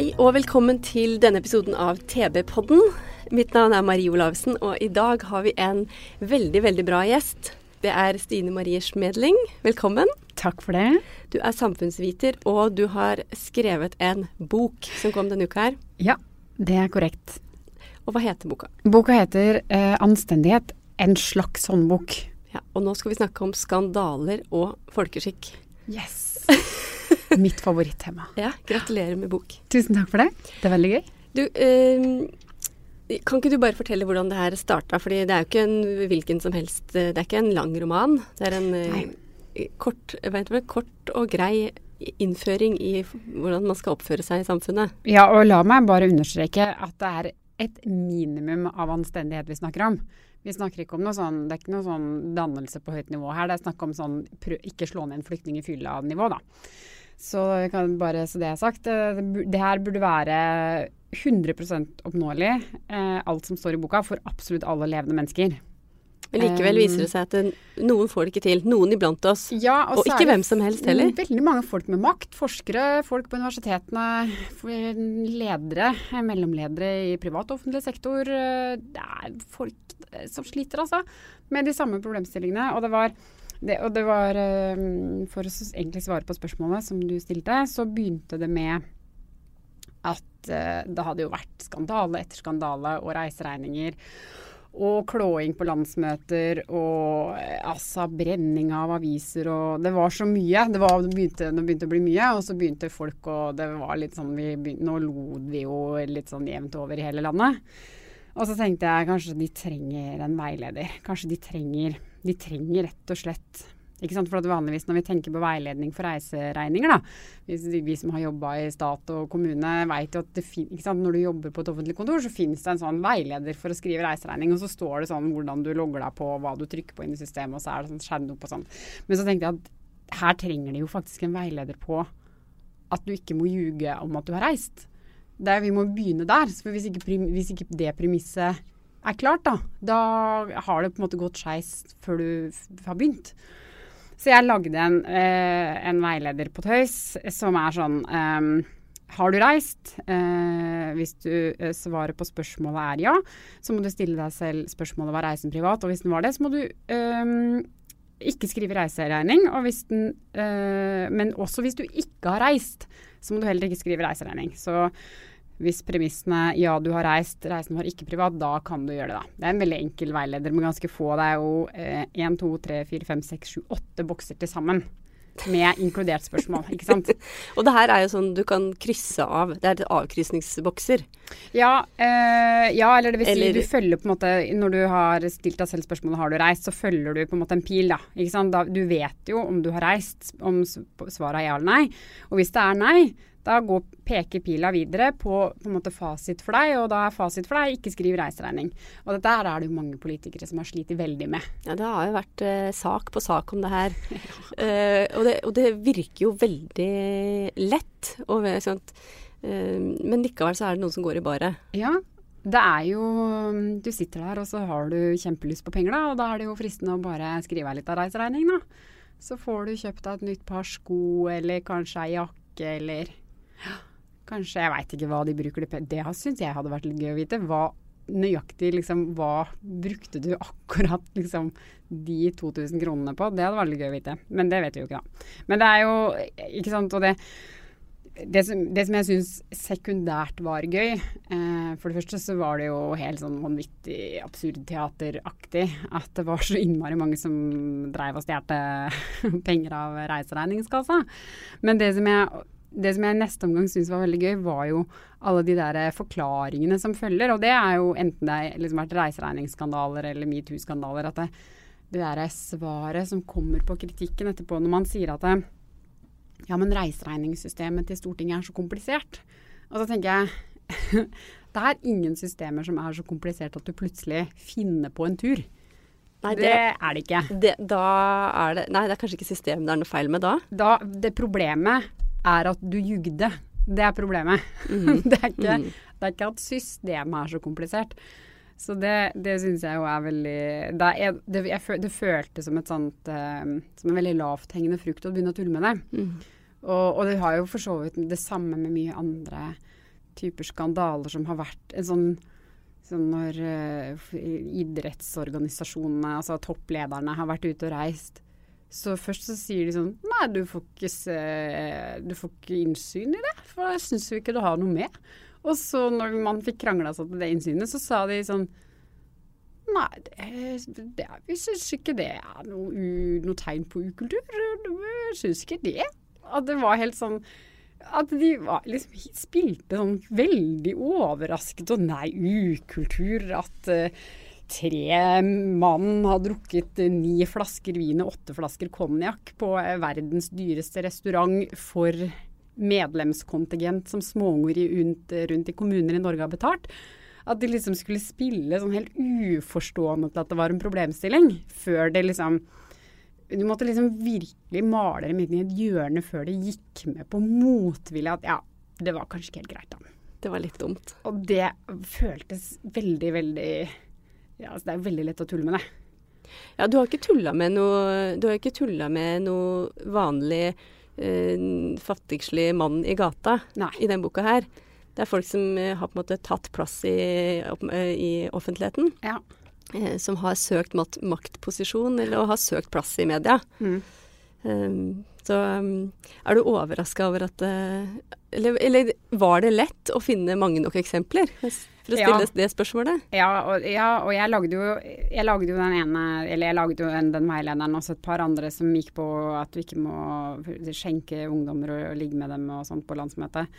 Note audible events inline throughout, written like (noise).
Hei og velkommen til denne episoden av TB-podden. Mitt navn er Marie Olavsen, og i dag har vi en veldig, veldig bra gjest. Det er Stine Marie Schmedling. Velkommen. Takk for det. Du er samfunnsviter, og du har skrevet en bok som kom denne uka her. Ja, det er korrekt. Og hva heter boka? Boka heter eh, 'Anstendighet en slags håndbok'. Ja, og nå skal vi snakke om skandaler og folkeskikk. Yes! (laughs) (laughs) Mitt favorittema. Ja, gratulerer med bok. Tusen takk for det. Det er veldig gøy. Du, eh, kan ikke du bare fortelle hvordan det her starta? Fordi det er jo ikke en hvilken som helst Det er ikke en lang roman. Det er en eh, kort, det, kort og grei innføring i hvordan man skal oppføre seg i samfunnet. Ja, og la meg bare understreke at det er et minimum av anstendighet vi snakker om. Vi snakker ikke om noe sånn, Det er ikke noe sånn dannelse på høyt nivå her. Det er snakk om sånn ikke slå ned en flyktning i fylla-nivå, da. Så, kan bare, så det er sagt. eh, Det, her burde være 100 oppnåelig, eh, alt som står i boka, for absolutt alle levende mennesker. Men likevel Um, viser det seg at noen får det ikke til. Noen iblant oss. Ja, Og ikke hvem som helst heller. Veldig mange folk med makt. Forskere, folk på universitetene, ledere, mellomledere i privat og offentlig sektor. eh, Det er folk eh, som sliter, altså, med de samme problemstillingene. Og det var, det, og det var eh, For å egentlig svare på spørsmålet som du stilte, så begynte det med at eh, det hadde jo vært skandale etter skandale og reiseregninger. Og klåing på landsmøter og eh, altså brenning av aviser og Det var så mye. Det, var, det, begynte, det begynte å bli mye, og så begynte folk og Det var litt sånn vi begynte, Nå lo vi jo litt sånn jevnt over i hele landet. Og så tenkte jeg kanskje de trenger en veileder. Kanskje de trenger, de trenger rett og slett ikke sant? For vanligvis når vi tenker på veiledning for reiseregninger, da, vi, vi som har jobba i stat og kommune, vet jo at fin, når du jobber på et offentlig kontor, så finnes det en sånn veileder for å skrive reiseregning, og så står det sånn hvordan du logger deg på, hva du trykker på inn i systemet, og så er det sånn skjerm opp og sånn. Men så tenkte jeg at her trenger de jo faktisk en veileder på at du ikke må ljuge om at du har reist. Er, vi må begynne der. For hvis ikke, hvis ikke det premisset er klart, da, da har det på en måte gått skeis før du har begynt. Så jeg lagde en, eh, en veileder på tøys som er sånn eh, Har du reist? Eh, hvis du eh, svaret på spørsmålet er ja, så må du stille deg selv spørsmålet var reisen privat. Og hvis den var det, så må du ehm, ikke skrive reiseregning. Og den, eh, men også hvis du ikke har reist, så må du heller ikke skrive reiseregning. Så hvis premissene ja, du har reist, reisen var ikke privat, da kan du gjøre det. da. Det er en veldig enkel veileder med ganske få. Det er jo én, to, tre, fire, fem, seks, sju, åtte bokser til sammen. Med inkludert spørsmål, ikke sant. (laughs) Og det her er jo sånn du kan krysse av. Det er avkrysningsbokser. Ja, eh, ja, eller det vil si Eller- du følger på en måte Når du har stilt deg selv spørsmålet har du reist, så følger du på en måte en pil, da. Ikke sant? da du vet jo om du har reist, om svaret er ja eller nei. Og hvis det er nei, da går, peker pila videre på, på en måte fasit for deg, og da er fasit for deg ikke skriv reiseregning. Og dette her er det jo mange politikere som har slitt veldig med. Ja, det har jo vært eh, sak på sak om det her. (laughs) Eh, og, det, og det virker jo veldig lett. Og, sånt. Eh, men likevel så er det noen som går i baret. Ja, det er jo Du sitter der, og så har du kjempelyst på penger, da. Og da er det jo fristende å bare skrive av litt av reiseregning, da. Så får du kjøpt deg et nytt par sko, eller kanskje ei jakke, eller Kanskje Jeg veit ikke hva de bruker det på. Det syns jeg hadde vært litt gøy å vite. Hva nøyaktig liksom Hva brukte du akkurat liksom de 2000 kronene på? Det hadde vært litt gøy å vite. Men det vet vi jo ikke, da. Men det er jo Ikke sant. Og det det som, det som jeg syns sekundært var gøy eh, For det første så var det jo helt sånn vanvittig absurdteateraktig at det var så innmari mange som dreiv og stjal (laughs) penger av reiseregningskassa. Men det som jeg det som jeg i neste omgang syntes var veldig gøy, var jo alle de der forklaringene som følger. Og det er jo enten det har liksom vært reiseregningsskandaler eller metoo-skandaler. At det, det derre svaret som kommer på kritikken etterpå når man sier at det, ja, men reiseregningssystemet til Stortinget er så komplisert. Og så tenker jeg (laughs) det er ingen systemer som er så komplisert at du plutselig finner på en tur. Nei, det, det, er det ikke. Det, da er det Nei, det er kanskje ikke systemet det er noe feil med da? da det problemet er at du jugde. Det er problemet. Mm. (laughs) det, er ikke, mm. det, er ikke, at systemet er så komplisert. Så det, det syns jeg jo er veldig det, er, det, jeg, det, føltes som sånt uh, Som en veldig lavthengende frukt å begynne å tulle med det. Mm. Og, og, det har jo for så vidt det samme med mye andre typer skandaler som har vært en sånn sånn når uh, idrettsorganisasjonene, altså topplederne, har vært ute og reist. Så først så sier de sånn Nei, du får ikke, se, du får ikke innsyn i det, for jeg syns vi ikke du har noe med. Og så når man fikk krangla seg til det innsynet, så sa de sånn Nei, det, det, vi syns ikke det er noe, noe, tegn på ukultur. Vi syns ikke det. At det var helt sånn At de var, liksom, spilte sånn veldig overrasket og nei, ukultur. At uh, tre mann har drukket ni flasker vin og åtte flasker konjakk på uh, verdens dyreste restaurant for medlemskontingent som småunger rundt, rundt i kommuner i Norge har betalt. At de liksom skulle spille sånn helt uforstående til at det var en problemstilling, før det liksom Du måtte liksom virkelig male dem inn i et hjørne før det gikk med på motvilje at ja, det var kanskje ikke helt greit, da. Det var litt dumt. Og det føltes veldig, veldig Ja, altså det er veldig lett å tulle med det. Ja, du har ikke tulla med noe Du har ikke tulla med noe vanlig eh, fattigslig mann i gata Nei. i den boka her. Det er folk som uh, har på en måte tatt plass i, uh, i offentligheten. Ja. som har søkt maktposisjon eller har søkt plass i media. Mm. Um, så um, er du overraska over at eller, eller, var det lett å finne mange nok eksempler? For å stille ja. det spørsmålet? Ja, og, ja, og jeg, lagde jo, jeg lagde jo den ene Eller jeg lagde jo den, den veilederen og et par andre som gikk på at du ikke må skjenke ungdommer og, og ligge med dem og sånt på landsmøtet.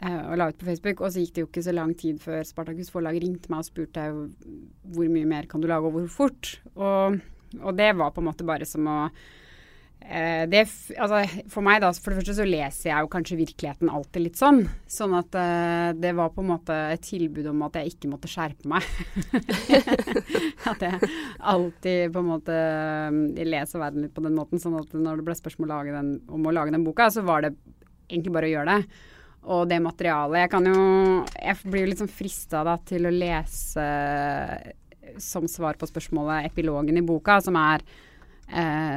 Eh, og la ut på Facebook. Og så gikk det jo ikke så lang tid før Spartakus Forlag ringte meg og spurte hvor mye mer kan du lage og hvor fort. Og, og det var på en måte bare som å Eh, det, altså, for meg, da, for det første så leser jeg jo kanskje virkeligheten alltid litt sånn. Sånn at uh, det var på en måte et tilbud om at jeg ikke måtte skjerpe meg. (laughs) at jeg alltid på en måte eh, leser verden litt på den måten. Sånn at når det ble spørsmål den, om å lage den boka, så var det egentlig bare å gjøre det. Og det materialet Jeg kan jo Jeg blir jo litt sånn frista da til å lese som svar på spørsmålet epilogen i boka, som er eh,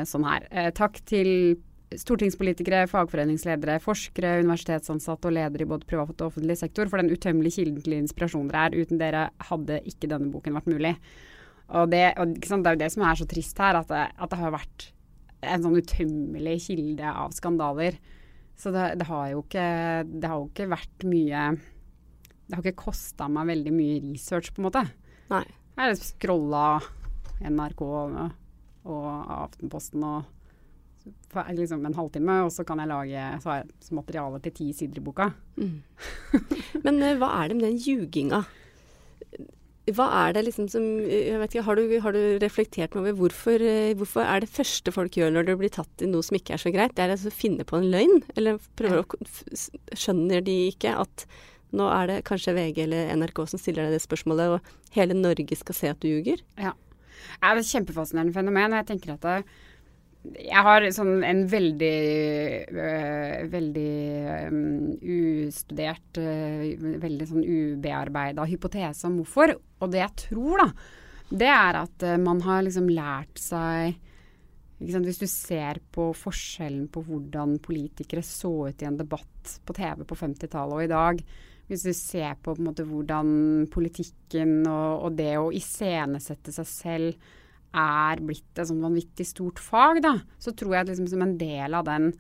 sånn her. Eh, takk til stortingspolitikere, fagforeningsledere, forskere, universitetsansatte og ledere i både privat og offentlig sektor for den utømmelige kilden til inspirasjon dere er. Uten dere hadde ikke denne boken vært mulig. Og det, og, det er jo det som er så trist her, at det, at det har vært en sånn utømmelig kilde av skandaler. Så det, det, har jo ikke, det har jo ikke vært mye Det har ikke kosta meg veldig mye research, på en måte. Nei. Jeg har scrolla NRK og og Aftenposten og liksom en halvtime, og så kan jeg lage så materiale til ti sider i boka. Mm. Men uh, hva er det med den ljuginga? Hva er det liksom som jeg vet ikke, Har du, har du reflektert over hvorfor, uh, hvorfor er det første folk gjør når det blir tatt i noe som ikke er så greit, det er altså å finne på en løgn? Eller prøver å Skjønner de ikke at nå er det kanskje VG eller NRK som stiller deg det spørsmålet, og hele Norge skal se at du ljuger? Ja. Det er et kjempefascinerende fenomen. jeg tenker at det, jeg har sånn en veldig, øh, veldig øh, ustudert, øh, veldig sånn ubearbeida hypotese om hvorfor. Og det jeg tror, da, det er at man har liksom lært seg Hvis du ser på forskjellen på hvordan politikere så ut i en debatt på TV på 50-tallet og i dag, hvis du ser på, på måte, hvordan politikken og, og, det å iscenesette seg selv er blitt et sånn vanvittig stort fag, da, så tror jeg at liksom, som en del av den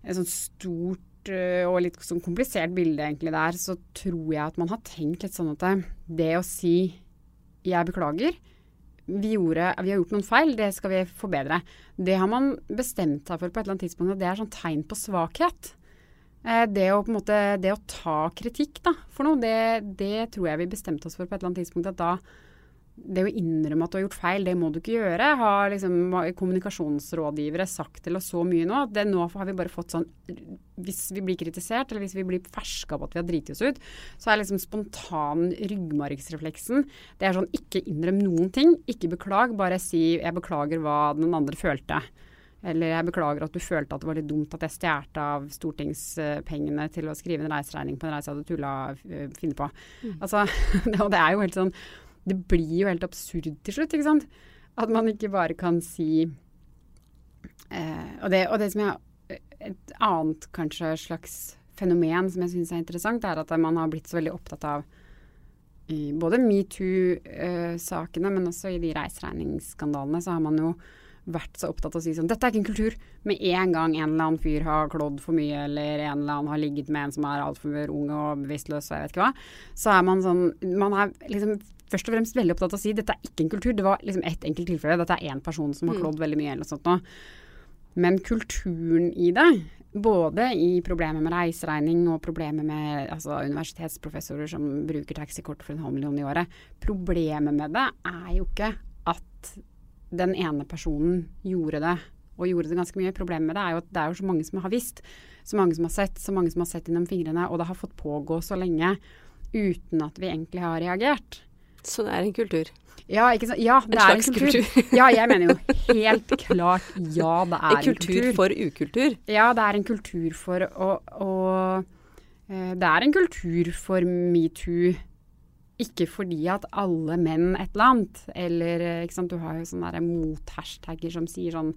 et sånt stort øh, og litt sånn komplisert bilde egentlig der, så tror jeg at man har tenkt litt sånn at det å si 'jeg beklager', vi, gjorde, vi, har gjort noen feil, det skal vi forbedre. Det har man bestemt seg for på et eller annet tidspunkt, og det er sånn tegn på svakhet. Eh, det å, måte, det å ta kritikk da, for noe, det, det, tror jeg vi bestemte oss for på et eller annet tidspunkt. At da, det å innrømme at du har gjort feil, det må du ikke gjøre. Har liksom kommunikasjonsrådgivere sagt til oss så mye nå. Det, nå har vi bare fått sånn Hvis vi blir kritisert, eller hvis vi blir ferska på at vi har driti oss ut, så er liksom spontan ryggmargsrefleksen Det er sånn ikke innrøm noen ting. Ikke beklag, bare si 'jeg beklager hva den andre følte'. Eller jeg beklager at du følte at det var litt dumt at jeg stjal av stortingspengene til å skrive en reiseregning på en reise jeg hadde tulla uh, finne på. Mm. Altså, (laughs) og det er jo helt sånn Det blir jo helt absurd til slutt, ikke sant? At man ikke bare kan si eh, og, det, og det som jeg Et annet kanskje slags fenomen som jeg syns er interessant, er at man har blitt så veldig opptatt av i både metoo-sakene, uh, men også i de reiseregningsskandalene, så har man jo vært så opptatt av å si sånn Dette er ikke en kultur. Med en gang en eller annen fyr har klådd for mye, eller en eller annen har ligget med en som er altfor ung og bevisstløs, og jeg vet ikke hva, så er man sånn Man er liksom først og fremst veldig opptatt av å si dette er ikke en kultur. Det var liksom ett enkelt tilfelle. Dette er én person som har mm. klådd veldig mye, eller noe sånt noe. Men kulturen i det, både i problemet med reiseregning og problemet med altså, universitetsprofessorer som bruker taxikort for en halv million i året Problemet med det er jo ikke at den ene personen gjorde det, og gjorde det ganske mye. Problemet med det er jo at det er jo så mange som har visst, så mange som har sett, så mange som har sett gjennom fingrene, og det har fått pågå så lenge uten at vi egentlig har reagert. Så det er en kultur? Ja, ikke sant? ja det en er en kultur. kultur. (laughs) ja, jeg mener jo helt klart ja, det er (laughs) en kultur. En kultur for ukultur? Ja, det er en kultur for å, å eh, Det er en kultur for metoo ikke fordi at alle menn et eller annet, eller ikke sant, du har jo sånne mot-hashtagger som sier sånn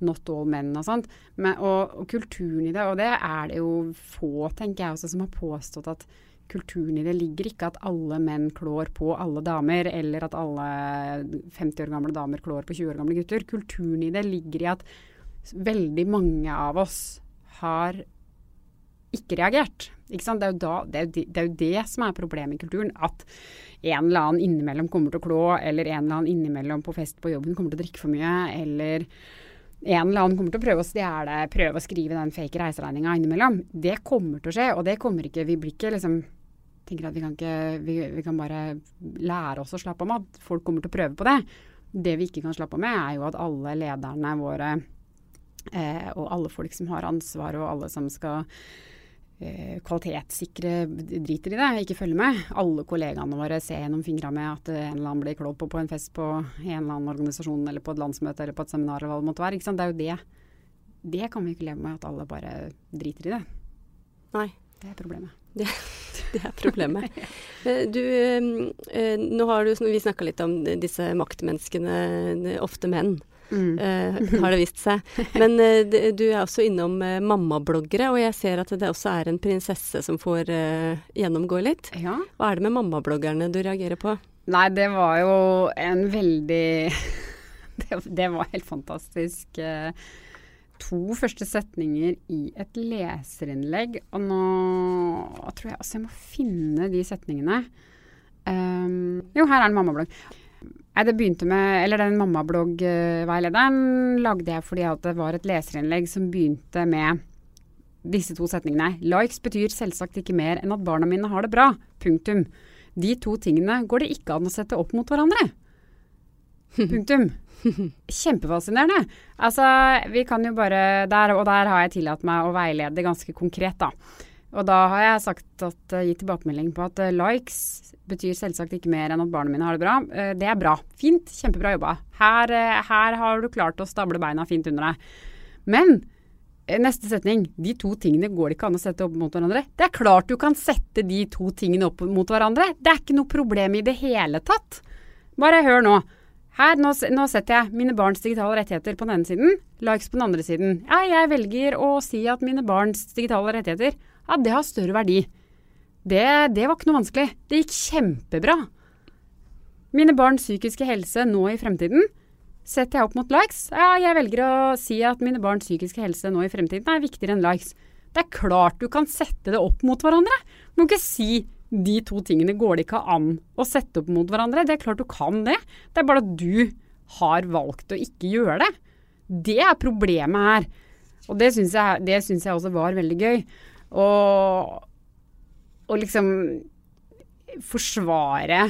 'not all men' og sånt. Men, og, og, kulturen i det, og det er det jo få, tenker jeg også, som har påstått at kulturen i det ligger ikke at alle menn klår på alle damer, eller at alle 50 år gamle damer klår på 20 år gamle gutter. Kulturen i det ligger i at veldig mange av oss har ikke reagert. Ikke det, er da, det, er det, er jo det, som er problemet i kulturen. At en eller annen innimellom kommer til å klå, eller en eller annen innimellom på fest på jobben kommer til å drikke for mye, eller en eller annen kommer til å prøve å stjele, prøve å skrive den fake reiseregninga innimellom. Det kommer til å skje, og det kommer ikke Vi blir ikke liksom tenker at vi kan ikke vi, vi, kan bare lære oss å slappe av med at folk kommer til å prøve på det. Det vi ikke kan slappe av med, er jo at alle lederne våre eh, og alle folk som har ansvar, og alle som skal kvalitetssikre driter i det, ikke følger med. Alle kollegaene våre ser gjennom fingra med at en eller annen blir klådd på på en fest på en eller annen organisasjon eller på et landsmøte eller på et seminar eller hva det måtte være. Ikke sant? Det er jo det. Det kan vi ikke leve med, at alle bare driter i det. Nei. Det er problemet. (laughs) Det, det er problemet. (laughs) Eh, du, eh, nå har du, vi snakka litt om disse maktmenneskene, ofte menn. Mm. Uh, har det vist seg. (laughs) Men uh, du er også innom uh, mammabloggere, og jeg ser at det også er en prinsesse som får gjennomgå litt. Ja. Hva er det med mammabloggerne du reagerer på? Nei, det var jo en veldig (laughs) det, det, var helt fantastisk. To første setninger i et leserinnlegg, og nå tror jeg altså jeg må finne de setningene. Um, jo, her er en mammablogg. Nei, det begynte med Eller den mammabloggveilederen lagde jeg fordi at det var et leserinnlegg som begynte med disse to setningene. Likes betyr selvsagt ikke mer enn at barna mine har det bra. Punktum. De to tingene går det ikke an å sette opp mot hverandre. Punktum. (laughs) Kjempefascinerende. Altså, vi kan jo bare der, Og der har jeg tillatt meg å veilede ganske konkret, da. Og da har jeg sagt at, uh, gitt tilbakemelding på at uh, likes betyr selvsagt ikke mer enn at barna mine har det bra. Uh, det er bra. Fint. Kjempebra jobba. Her, her, har du klart å stable beina fint under deg. Men neste setning. De to tingene går det ikke an å sette opp mot hverandre. Det er klart du kan sette de to tingene opp mot hverandre. Det er ikke noe problem i det hele tatt. Bare hør nå. Her, nå, nå, setter jeg mine barns digitale rettigheter på den ene siden, likes på den andre siden. Ja, jeg velger å si at mine barns digitale rettigheter ja, det har større verdi. Det, det var ikke noe vanskelig. Det gikk kjempebra. Mine barns psykiske helse nå i fremtiden setter jeg opp mot likes. Ja, jeg velger å si at mine barns psykiske helse nå i fremtiden er viktigere enn likes. Det er klart du kan sette det opp mot hverandre. Du må ikke si de to tingene går det ikke an å sette opp mot hverandre. Det er klart du kan det. Det er bare at du har valgt å ikke gjøre det. Det er problemet her. Og det syns jeg, jeg, også var veldig gøy. Og liksom forsvare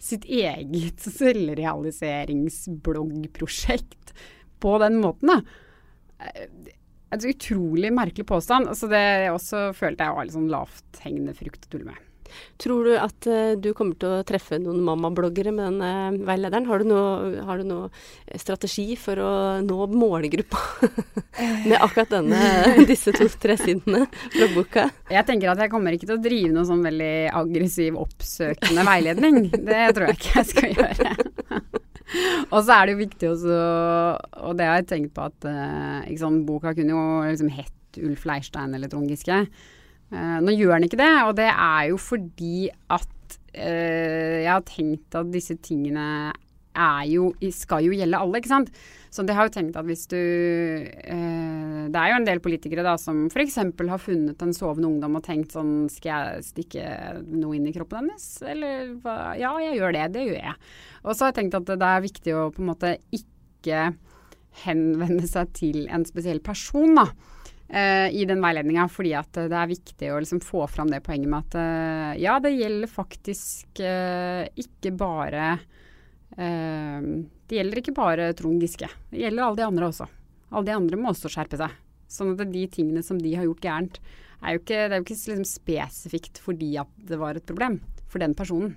sitt eget (laughs) selvrealiseringsbloggprosjekt på den måten, da. Eh, utrolig merkelig påstand. Altså det også følte jeg var litt sånn lavthengende frukt å tulle med. Tror du at eh, du kommer til å treffe noen mammabloggere med den eh, veilederen? Har du noe, har du noe strategi for å nå målgruppa (laughs) med akkurat denne, (laughs) disse to-tre sidene fra boka? Jeg tenker at jeg kommer ikke til å drive noe sånn veldig aggressiv, oppsøkende veiledning. Det tror jeg ikke jeg skal (laughs) gjøre. og så er det jo viktig også, og det har jeg tenkt på at sant, boka kunne jo liksom hett Ulf Leirstein eller Trond Giske. Uh, nå gjør den ikke det, og det er jo fordi at uh, jeg har tenkt at disse tingene er jo, skal jo gjelde alle, ikke sant. Så det har jo tenkt at hvis du uh, Det er jo en del politikere da som f.eks. har funnet en sovende ungdom og tenkt sånn Skal jeg stikke noe inn i kroppen hennes? Eller hva? Ja, jeg gjør det. Det gjør jeg. Og så har jeg tenkt at det er viktig å på en måte ikke henvende seg til en spesiell person, da. Uh, i den veiledninga, fordi at det er viktig å liksom få fram det poenget med at uh, ja, det gjelder faktisk ikke bare Det gjelder ikke bare Trond Giske. Det gjelder alle de andre også. Alle de andre må også skjerpe seg. Sånn at de tingene som de har gjort gærent, er jo ikke, det er jo ikke liksom spesifikt fordi at det var et problem for den personen.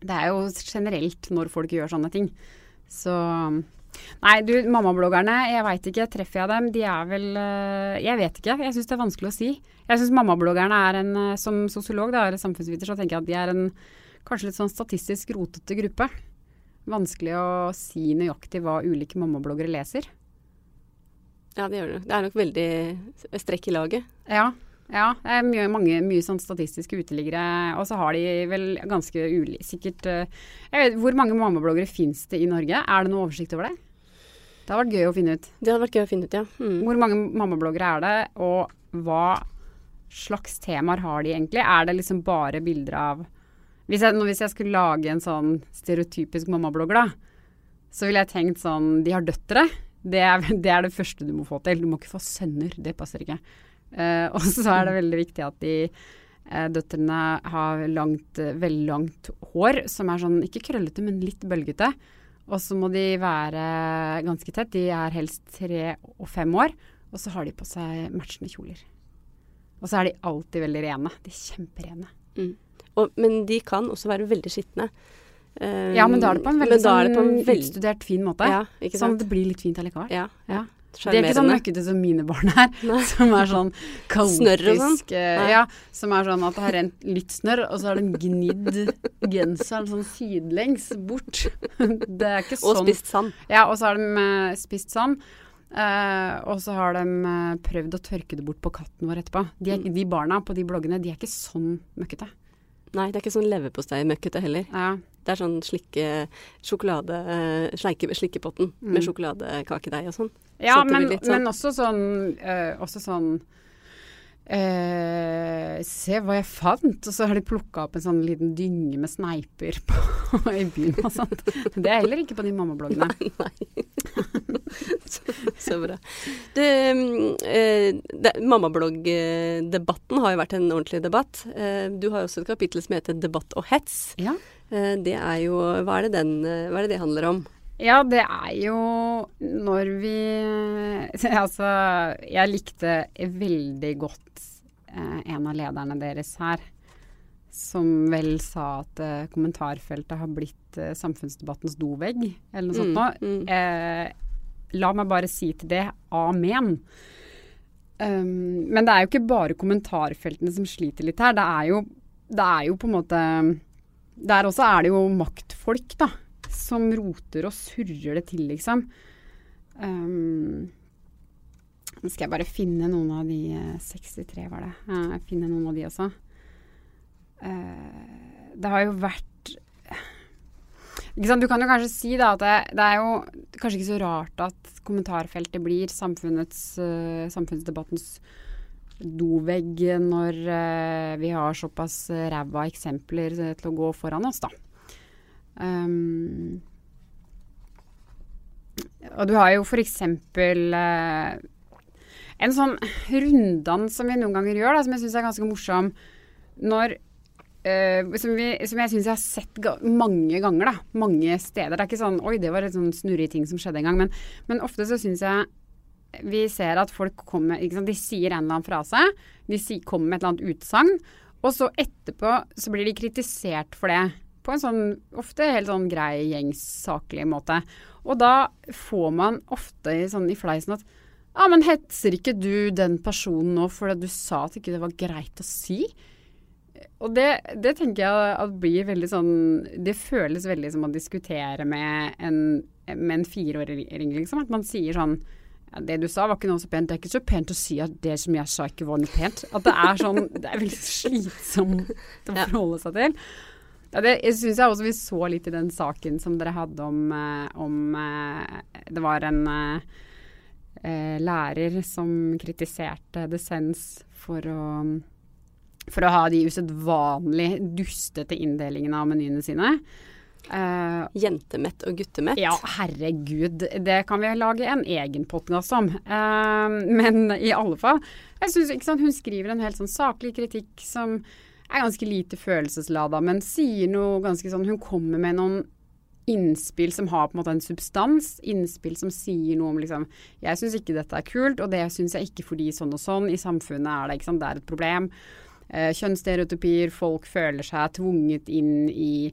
Det er jo generelt når folk gjør sånne ting. Så Nei, du, mammabloggerne, jeg veit ikke. Treffer jeg dem? De er vel øh, Jeg vet ikke. Jeg syns det er vanskelig å si. Jeg syns mammabloggerne er en øh, Som sosiolog, da, eller samfunnsviter, så tenker jeg at de er en kanskje litt sånn statistisk rotete gruppe. Vanskelig å si nøyaktig hva ulike mammabloggere leser. Ja, det gjør det. Det er nok veldig strekk i laget. Ja. Ja, det er mye, mange, mye sånn statistiske uteliggere. Og så har de vel ganske uli... Sikkert jeg vet, Hvor mange mammabloggere fins det i Norge? Er det noe oversikt over det? Det hadde vært gøy å finne ut. Det hadde vært gøy å finne ut, ja. Mm. Hvor mange mammabloggere er det, og hva slags temaer har de egentlig? Er det liksom bare bilder av Hvis jeg, hvis jeg skulle lage en sånn stereotypisk mammablogger, da, så ville jeg tenkt sånn De har døtre. Det er, (laughs) det er det første du må få til. Du må ikke få sønner. Det passer ikke. Uh, og så er det veldig viktig at de uh, døtrene har langt, uh, veldig langt hår, som er sånn ikke krøllete, men litt bølgete. Og så må de være ganske tett. De er helst tre og fem år. Og så har de på seg matchende kjoler. Og så er de alltid veldig rene. De er kjemperene. Mm. Og, men de kan også være veldig skitne. Um, ja, men da er det på en veldig sånn, utstudert, fin måte. Ja, sånn at det blir litt fint allikevel. Ja, ja. De er ikke sånn møkkete som mine barn er, (laughs) som er sånn kaotisk uh, Ja, som er sånn at det har rent litt snørr, og så har de gnidd genseren sånn sidelengs bort. (laughs) det er ikke sånn. Og spist sand. Ja, og så har de uh, spist sand. Uh, og så har de prøvd å tørke det bort på katten vår etterpå. De, er, de barna på de bloggene, de er ikke sånn møkkete. Nei, det er ikke sånn leverpostei-møkkete heller. Ja. Det er sånn slikke sjokolade sleike, Slikkepotten mm. med sjokoladekakedeig og sånn. Ja, men, sånn. men, også sånn, øh, også sånn øh, Se hva jeg fant! Og så har de plukka opp en sånn liten dynge med sneiper på, (laughs) i byen og sånt. Det er heller ikke på de mammabloggene. Nei. nei. så, (laughs) så, bra. Det, øh, Mammabloggdebatten har jo vært en ordentlig debatt. Du har også et kapittel som heter 'Debatt og hets'. Ja. Det er jo Hva er det, den, hva er det, det handler om? Ja, det er jo når vi (laughs) Altså, jeg likte veldig godt eh, en av lederne deres her, som vel sa at eh, kommentarfeltet har blitt eh, samfunnsdebattens dovegg, eller noe sånt noe. Mm, mm. Eh, la meg bare si til det amen. Um, men det er jo ikke bare kommentarfeltene som sliter litt her. Det er jo, det er jo på en måte Der også er det jo maktfolk, da som roter og surrer det til, liksom. Um, nå skal jeg bare finne noen av de 63, var det. Jeg finner noen av de også. Uh, det har jo vært Du kan jo kanskje si da at det, det, er jo kanskje ikke så rart at kommentarfeltet blir samfunnets, uh, samfunnsdebattens dovegg når uh, vi har såpass ræva eksempler til å gå foran oss, da. Um, og du har jo f.eks. Uh, en sånn runddans som vi noen ganger gjør, da, som jeg syns er ganske morsom. Når uh, som, vi, som jeg syns jeg har sett ga mange ganger, da. Mange steder. Det er ikke sånn Oi, det var et sånn snurrig ting som skjedde en gang. Men, men ofte så syns jeg vi ser at folk kommer sant? De sier en eller annen frase. De si, kommer med et eller annet utsagn. Og så etterpå så blir de kritisert for det. På en sånn ofte helt sånn grei, gjengs, saklig måte. Og da får man ofte sånn, i fleisen at ja, men hetser ikke du den personen nå fordi du sa at ikke det var greit å si? Og det, det tenker jeg at blir veldig sånn Det føles veldig som å diskutere med en, med en fireåring, liksom. At man sier sånn ja, det du sa var ikke noe så pent. Det er ikke så pent å si at det som jeg sa ikke var noe pent. At det er sånn Det er veldig slitsomt å forholde seg til. Ja, det syns jeg også vi så litt i den saken som dere hadde om, eh, om eh, Det var en eh, lærer som kritiserte Dissens for å for å ha de usedvanlig dustete inndelingene av menyene sine. Uh, Jentemett og guttemett? Ja, herregud. Det kan vi lage en egen podkast om. Uh, men i alle fall. Jeg synes, ikke sant, Hun skriver en helt sånn saklig kritikk som er ganske lite følelseslada, men sier noe ganske sånn Hun kommer med noen innspill som har på en måte en substans. Innspill som sier noe om liksom Jeg syns ikke dette er kult, og det syns jeg ikke fordi sånn og sånn. I samfunnet er det ikke sant, det er et problem. Kjønnsstereotypier, folk føler seg tvunget inn i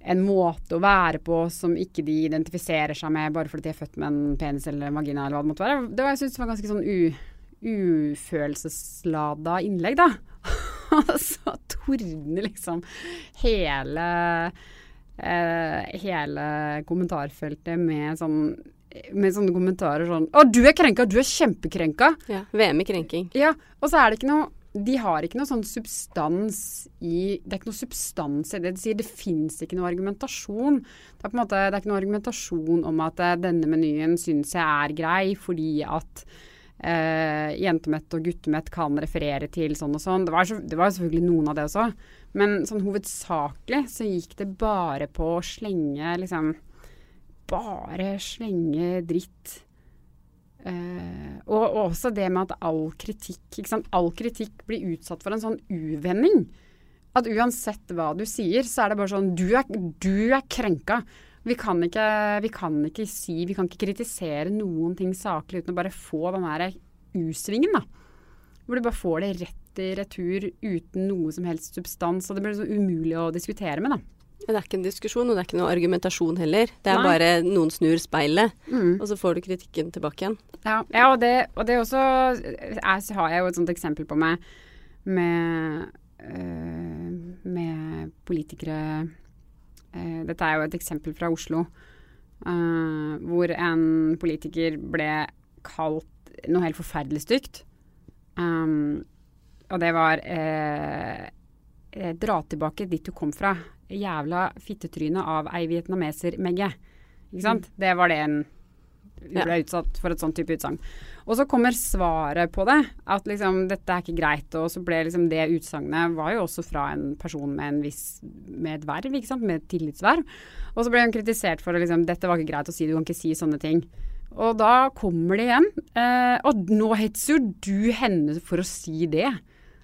en måte å være på som ikke de identifiserer seg med bare fordi de er født med en penis eller en vagina eller hva det måtte være. Det var, jeg synes det var ganske sånn ufølelseslada innlegg, da. (laughs) Så tordner liksom hele eh, hele kommentarfeltet med sånn med sånne kommentarer sånn 'Å, du er krenka! Du er kjempekrenka!' Ja, VM i krenking. Ja, og så er det ikke noe de har ikke noe sånn substans i Det er ikke noe substans i det de sier. Det fins ikke noe argumentasjon. Det er på en måte, det er ikke noe argumentasjon om at uh, denne menyen syns jeg er grei fordi at eh, jentemett og guttemett kan referere til sånn og sånn. Det var, så, det var selvfølgelig noen av det også. Men sånn hovedsakelig så gikk det bare på å slenge liksom Bare slenge dritt Uh, og, og, også det med at all kritikk, all kritikk blir utsatt for en sånn uvending. At uansett hva du sier, så er det bare sånn Du er, du er krenka. Vi kan, ikke, vi kan ikke si Vi kan ikke kritisere noen ting saklig uten å bare få den der U-svingen, da. Hvor du bare får det rett i retur uten noe som helst substans. Og det blir så umulig å diskutere med, da. Det er ikke en diskusjon, og det er ikke noe argumentasjon heller. Det er Nei. bare noen snur speilet, mm. og så får du kritikken tilbake igjen. Ja, ja og, det, og, det, også jeg har jeg jo et sånt eksempel på meg med, øh, med politikere øh, Dette er jo et eksempel fra Oslo, øh, hvor en politiker ble kalt noe helt forferdelig stygt. Um, og det var eh, Dra tilbake dit du kom fra jævla fittetryne av ei vietnameser, Megge. Ikke sant? Mm. Det var det en ble utsatt for et sånt type utsagn. Og så kommer svaret på det, at liksom dette er ikke greit. Og så ble liksom det utsagnet var jo også fra en person med en viss med et verv, ikke sant, med et tillitsverv. Og så ble hun kritisert for at liksom, dette var ikke greit å si, du kan ikke si sånne ting. Og da kommer det igjen. Eh, og nå hetser jo du henne for å si det.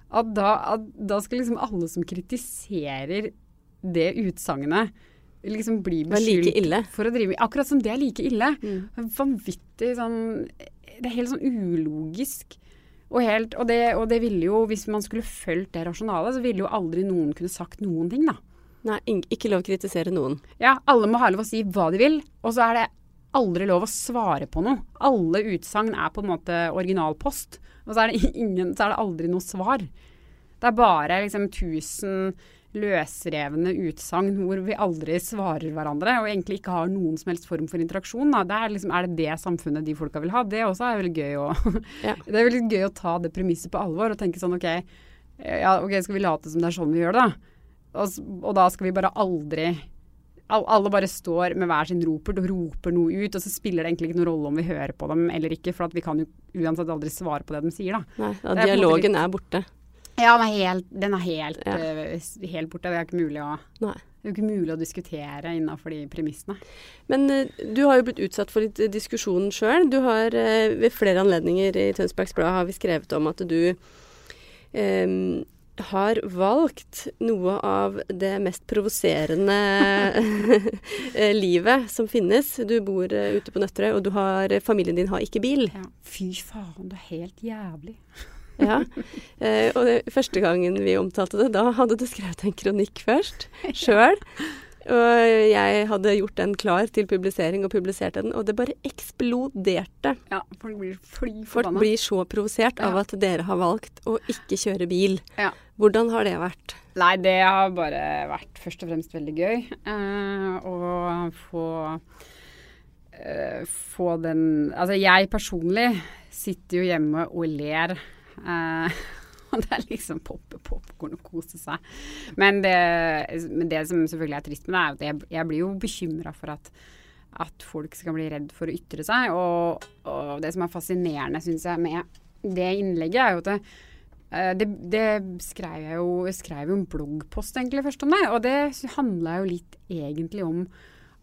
At da, at da skal liksom alle som kritiserer det utsagnet liksom blir beskyldt like for å drive med Akkurat som det er like ille. Mm. Vanvittig sånn Det er helt sånn ulogisk. Og, helt, og, det, og, det, ville jo, hvis man skulle fulgt det rasjonale, så ville jo aldri noen kunne sagt noen ting, da. Nei, ikke lov å kritisere noen. Ja, alle må ha lov å si hva de vil. Og så er det aldri lov å svare på noe. Alle utsagn er på en måte originalpost. Og så er det, (laughs) ingen, så er det aldri noe svar. Det er bare liksom 1000 løsrevne utsagn hvor vi aldri svarer hverandre og egentlig ikke har noen som helst form for interaksjon. Det er, liksom, er, det det samfunnet de folka vil ha? Det også er veldig gøy å, (laughs) ja. det er veldig gøy å ta det premisset på alvor og tenke sånn OK, ja, okay skal vi late som det er sånn vi gjør det, da? Og, og da skal vi bare aldri alle bare står med hver sin ropert og roper noe ut, og så spiller det egentlig ikke noen rolle om vi hører på dem eller ikke, for vi kan jo uansett aldri svare på det de sier, da. Nei, ja, dialogen litt, er borte. Ja, den er helt, den er helt, ja. uh, helt borte. Det er ikke mulig å Nei. Det er ikke mulig å diskutere innafor de premissene. Men uh, du har jo blitt utsatt for litt uh, diskusjon sjøl. Du har ved flere anledninger i Tønsbergs Blad har vi skrevet om at du um, har valgt noe av det mest provoserende (laughs) eh, livet som finnes. Du bor eh, ute på Nøtterøy, og du har, familien din har ikke bil. Ja. Fy faen, det er helt jævlig. (laughs) Ja. Eh, og det, første gangen vi omtalte det, da hadde du skrevet en kronikk først, (laughs) sjøl. Og jeg hadde gjort den klar til publisering og publiserte den, og det bare eksploderte. Ja, folk blir fly Folk blir så provosert av at dere har valgt å ikke kjøre bil. Ja. Hvordan har det vært? Nei, det har bare vært først og fremst veldig gøy. Eh, å få eh, få den Altså, jeg personlig sitter jo hjemme og ler. Eh, (laughs) og det er liksom poppe popkorn og kose seg. Men det, men det som selvfølgelig er trist med det, er at jeg, jeg blir jo bekymra for at at folk skal bli redd for å ytre seg. Og, og det som er fascinerende, syns jeg, med det innlegget, er jo at det, eh, det, det skrev jeg jo Jeg skrev jo en bloggpost egentlig først om det, og det handla jo litt egentlig om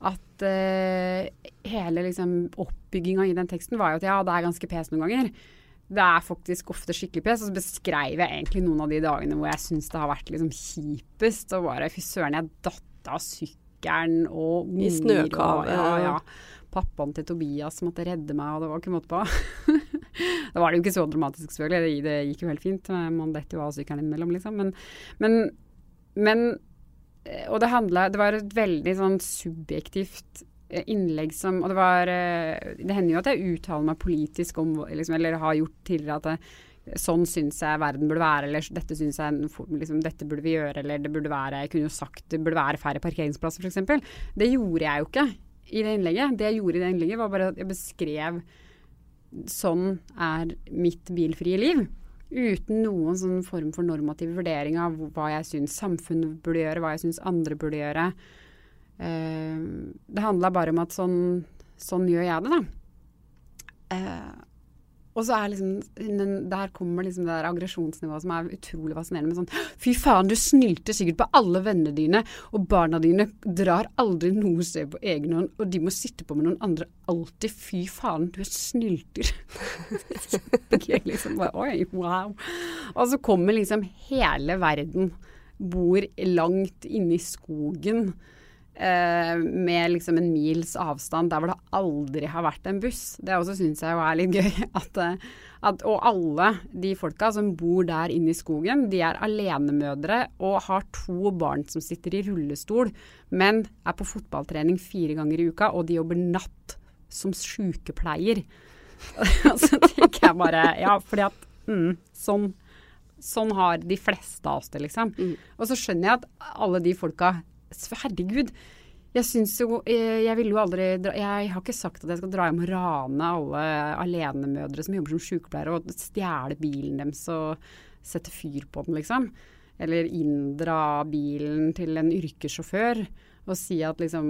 at uh, hele liksom oppbygginga i den teksten var jo at ja, det er ganske pes noen ganger. Det er faktisk ofte skikkelig pes. Og så beskrev jeg egentlig noen av de dagene hvor jeg syns det har vært liksom kjipest. Og bare fy søren, jeg datt av sykkelen og I unger snøkavet. og- Ja, ja. Pappaen til Tobias måtte redde meg, og det var ikke måte på. (laughs) da var det jo ikke så dramatisk, selvfølgelig. Det, det gikk jo helt fint. Man detter jo av sykkelen innimellom, liksom. Men, men, men eh, Og det handla Det var et veldig sånn subjektivt eh, innlegg som Og det var eh, Det hender jo at jeg uttaler meg politisk om liksom, Eller har gjort tidligere at det, Sånn syns jeg verden burde være, eller dette syns jeg liksom, dette burde vi gjøre, eller det burde være Jeg kunne jo sagt det burde være færre parkeringsplasser, f.eks. Det gjorde jeg jo ikke i det innlegget. Det jeg gjorde i det innlegget, var bare at jeg beskrev sånn er mitt bilfrie liv. Uten noen sånn form for normativ vurdering av hva jeg syns samfunnet burde gjøre, hva jeg syns andre burde gjøre. Eh, det handla bare om at sånn, sånn gjør jeg det, da. Eh, og så er liksom Der kommer liksom det der aggresjonsnivået som er utrolig fascinerende. Med sånn Fy faen, du snylte sikkert på alle vennene dine, og barna dine drar aldri noe sted på egen hånd, og de må sitte på med noen andre alltid. Fy faen, du er snylter. (laughs) Kjempegøy, liksom. Oi, wow. Og så kommer liksom hele verden, bor langt inne i skogen. Eh, med liksom en mils avstand der hvor det aldri har vært en buss. Det også syns jeg er litt (laughs) gøy. At, eh, at, og alle de folka som bor der inne i skogen, de er alenemødre og har to barn som sitter i rullestol, men er på fotballtrening fire ganger i uka, og de jobber natt som sykepleier. (laughs) Så tenker jeg bare Ja, fordi at mm, sånn, sånn har de fleste av oss det, liksom. Og så skjønner jeg at alle de folka Herregud. Jeg syns jo eh, Jeg ville jo aldri dra, Jeg har ikke sagt at jeg skal dra hjem og rane alle alenemødre som jobber som sykepleiere, og stjele bilen deres og sette fyr på den, liksom. Eller inndra bilen til en yrkessjåfør og si at liksom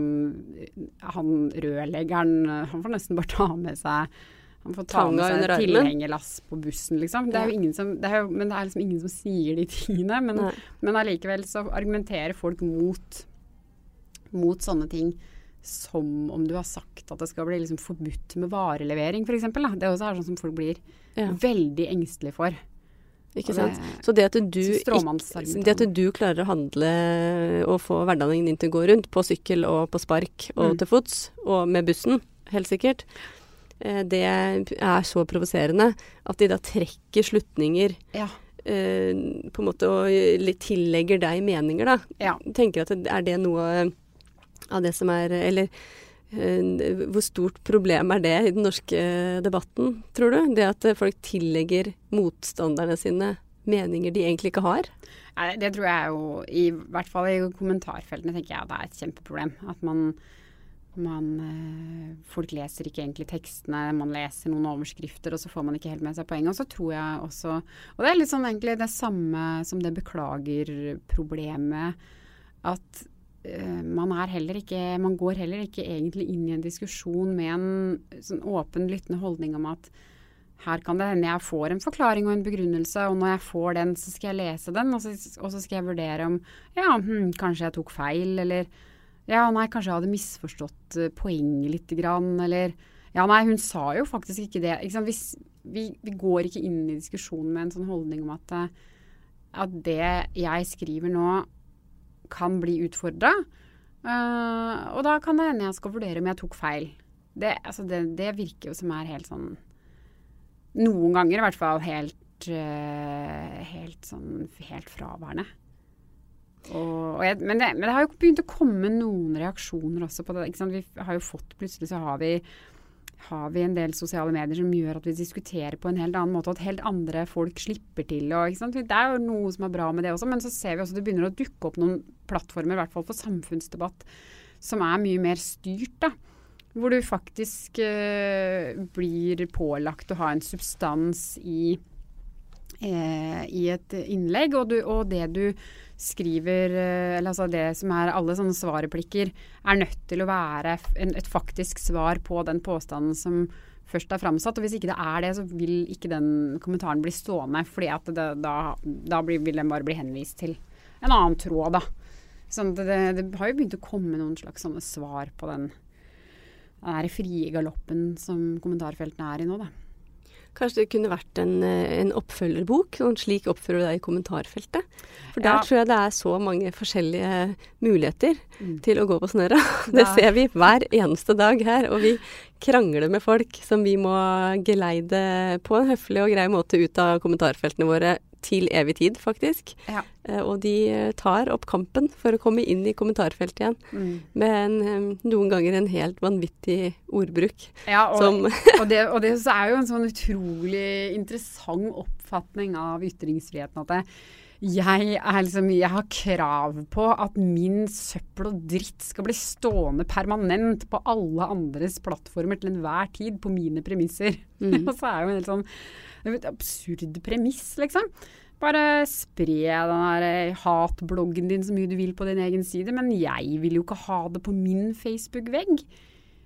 Han rørleggeren Han får nesten bare ta med seg han får ta Tanga med seg tilhengerlass på bussen, liksom. Det er jo ingen som, det jo, men det er liksom ingen som sier de tingene. Men, men allikevel så argumenterer folk mot, mot sånne ting som om du har sagt at det skal bli liksom forbudt med varelevering, f.eks. Det også er sånn som folk blir Ja. veldig engstelige for. Ikke sant? Så det at, du, det at du klarer å handle og få hverdagen din til å gå rundt på sykkel og på spark og Mm. til fots, og med bussen, helt sikkert, eh, det er så provoserende at de da trekker slutninger Ja. eh, på en måte og tillegger deg meninger, da. Ja. Tenker at det, er det noe av det som er Eller eh, hvor stort problem er det i den norske debatten, tror du? Det at folk tillegger motstanderne sine meninger de egentlig ikke har? Det tror jeg jo, i hvert fall i kommentarfeltene, tenker jeg at det er et kjempeproblem. At man, man eh, Folk leser ikke egentlig tekstene, man leser noen overskrifter, og så får man ikke helt med seg poenget. Og så tror jeg også Og det er litt sånn egentlig det samme som det beklager-problemet. At eh, man er heller ikke Man går heller ikke egentlig inn i en diskusjon med en sånn åpen, lyttende holdning om at her kan det hende jeg får en forklaring og en begrunnelse, og når jeg får den, så skal jeg lese den, og så, og så skal jeg vurdere om ja, hm, kanskje jeg tok feil, eller ja, nei, kanskje jeg hadde misforstått eh, poenget lite grann, eller ja, nei, hun sa jo faktisk ikke det. Ikke? Hvis, vi, vi går ikke inn i diskusjonen med en sånn holdning om at, eh, at det jeg skriver nå kan bli utfordra. Uh, og da kan det hende jeg skal vurdere om jeg tok feil. Det, altså det, det, virker jo som er helt sånn Noen ganger i hvert fall helt, uh, helt sånn helt fraværende. Og, og jeg, men, det, men, det, har jo begynt å komme noen reaksjoner også på det. Vi har jo fått Plutselig så har vi har vi en del sosiale medier som gjør at vi diskuterer på en helt annen måte, og at helt andre folk slipper til. Og, det er jo noe som er bra med det også, men så ser vi også at det begynner å dukke opp noen plattformer, i hvert fall for samfunnsdebatt, som er mye mer styrt. da. Hvor du faktisk eh, blir pålagt å ha en substans i, eh, i et innlegg, og, du, og det du skriver eh, Eller altså det som er alle sånne svarreplikker, er nødt til å være en, et faktisk svar på den påstanden som først er framsatt. Og hvis ikke det er det, så vil ikke den kommentaren bli stående. fordi da, da blir, vil den bare bli henvist til en annen tråd, da. Sånn det, det, har jo begynt å komme noen slags sånne svar på den, den frie galoppen som kommentarfeltene er i nå, da. Kanskje det kunne vært en, eh, en oppfølgerbok? Sånn slik oppfører du deg i kommentarfeltet. For der ja. tror jeg det er så mange forskjellige muligheter mm. til å gå på snøra. (laughs) Det ser vi hver eneste dag her. Og vi krangler med folk som vi må geleide på en høflig og grei måte ut av kommentarfeltene våre til evig tid, faktisk. Ja. Uh, og de eh, tar opp kampen for å komme inn i kommentarfeltet igjen. Mm. Med en, noen ganger en helt vanvittig ordbruk. Ja, og, (laughs) og, det, og, det, er jo en sånn utrolig interessant oppfatning av ytringsfriheten. at det jeg, liksom, jeg, har krav på at min søppel og dritt skal bli stående permanent på alle andres plattformer til enhver tid, på mine premisser. Mm. (laughs) og så er jo en helt sånn et absurd premiss, liksom. Bare spre den eh, hatbloggen din så mye du vil på din egen side, men jeg vil jo ikke ha det på min Facebook-vegg.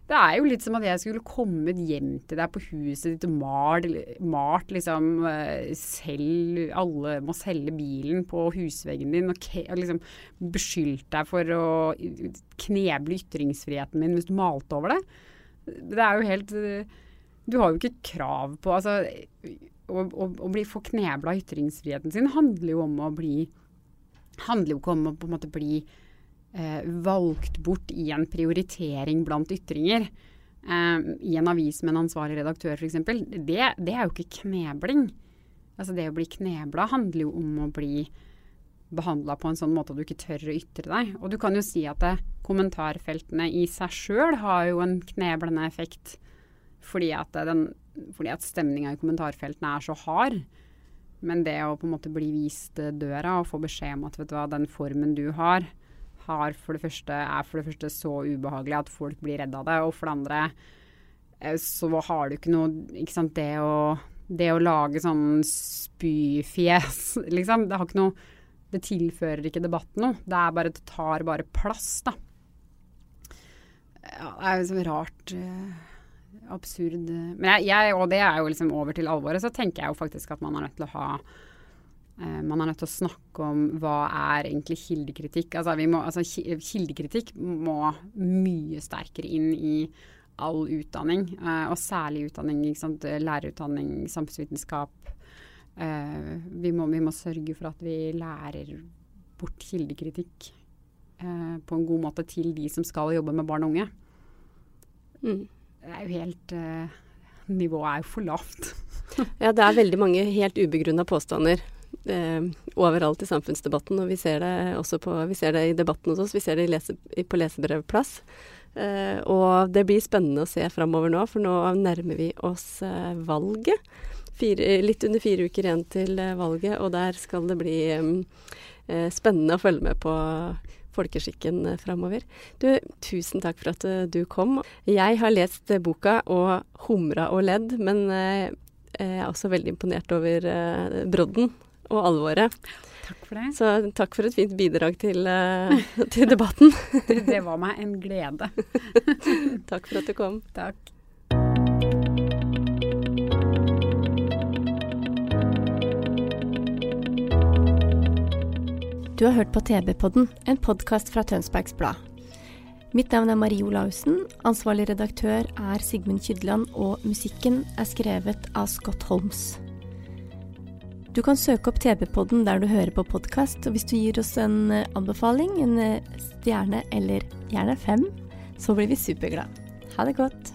Det er jo litt som at jeg skulle kommet hjem til deg på huset ditt og malt, malt liksom eh, selv, Alle må selge bilen på husveggen din og, og liksom beskyldt deg for å kneble ytringsfriheten min hvis du malte over det. Det er jo helt eh, du har jo ikke krav på altså, å, å, å bli få knebla ytringsfriheten sin handler jo om å bli handler jo ikke om å på en måte bli eh, valgt bort i en prioritering blant ytringer. Eh, I en avis med en ansvarlig redaktør f.eks. Det, det er jo ikke knebling. Altså Det å bli knebla handler jo om å bli behandla på en sånn måte at du ikke tør å ytre deg. Og du kan jo si at det, kommentarfeltene i seg sjøl har jo en kneblende effekt fordi at, den, at stemninga i kommentarfeltene er så hard. Men det å på en måte bli vist døra og få beskjed om at vet du hva, den formen du har, har for første, er for det første så ubehagelig at folk blir redd av det. Og for det andre eh, så har du ikke noe Ikke sant, det å, det å lage sånn spyfjes, (laughs) liksom. Det har ikke noe Det tilfører ikke debatten noe. Det er bare Det tar bare plass, da. Ja, det er jo så rart. Absurd Men jeg, jeg, og det er jo liksom over til alvoret, så tenker jeg jo faktisk at man er nødt til å ha eh, man er nødt til å snakke om hva er egentlig kildekritikk. Altså, må, altså, kildekritikk må mye sterkere inn i all utdanning, eh, og særlig utdanning, lærerutdanning, samfunnsvitenskap. Eh, vi, må, vi, må, sørge for at vi lærer bort kildekritikk eh, på en god måte til de som skal jobbe med barn og unge. Mm det er jo helt uh, Nivået er jo for lavt. (laughs) ja, det er veldig mange helt ubegrunna påstander eh, overalt i samfunnsdebatten. Og vi ser det også på, vi ser det i debatten hos oss, vi ser det lese, på lesebrevplass. Eh, og det blir spennende å se framover nå, for nå nærmer vi oss eh, valget. Fire, litt under fire uker igjen til valget, og der skal det bli eh, spennende å følge med på folkeskikken eh, framover. Du, tusen takk for at eh, du kom. Jeg har lest eh, boka og humra og ledd, men jeg er også veldig imponert over brodden og alvoret. Takk for det. Så takk for et fint bidrag til, (laughs) til debatten. det var meg en glede. (laughs) takk for at du kom. Takk. Du har hørt på TV-podden, en podkast fra Tønsbergs Blad. Mitt navn er Marie Olaussen, ansvarlig redaktør er Sigmund Kydland, og musikken er skrevet av Scott Holmes. Du kan søke opp TV-podden der du hører på podkast, og hvis du gir oss en eh, anbefaling, en eh, stjerne eller gjerne fem, så blir vi superglade. Ha det godt.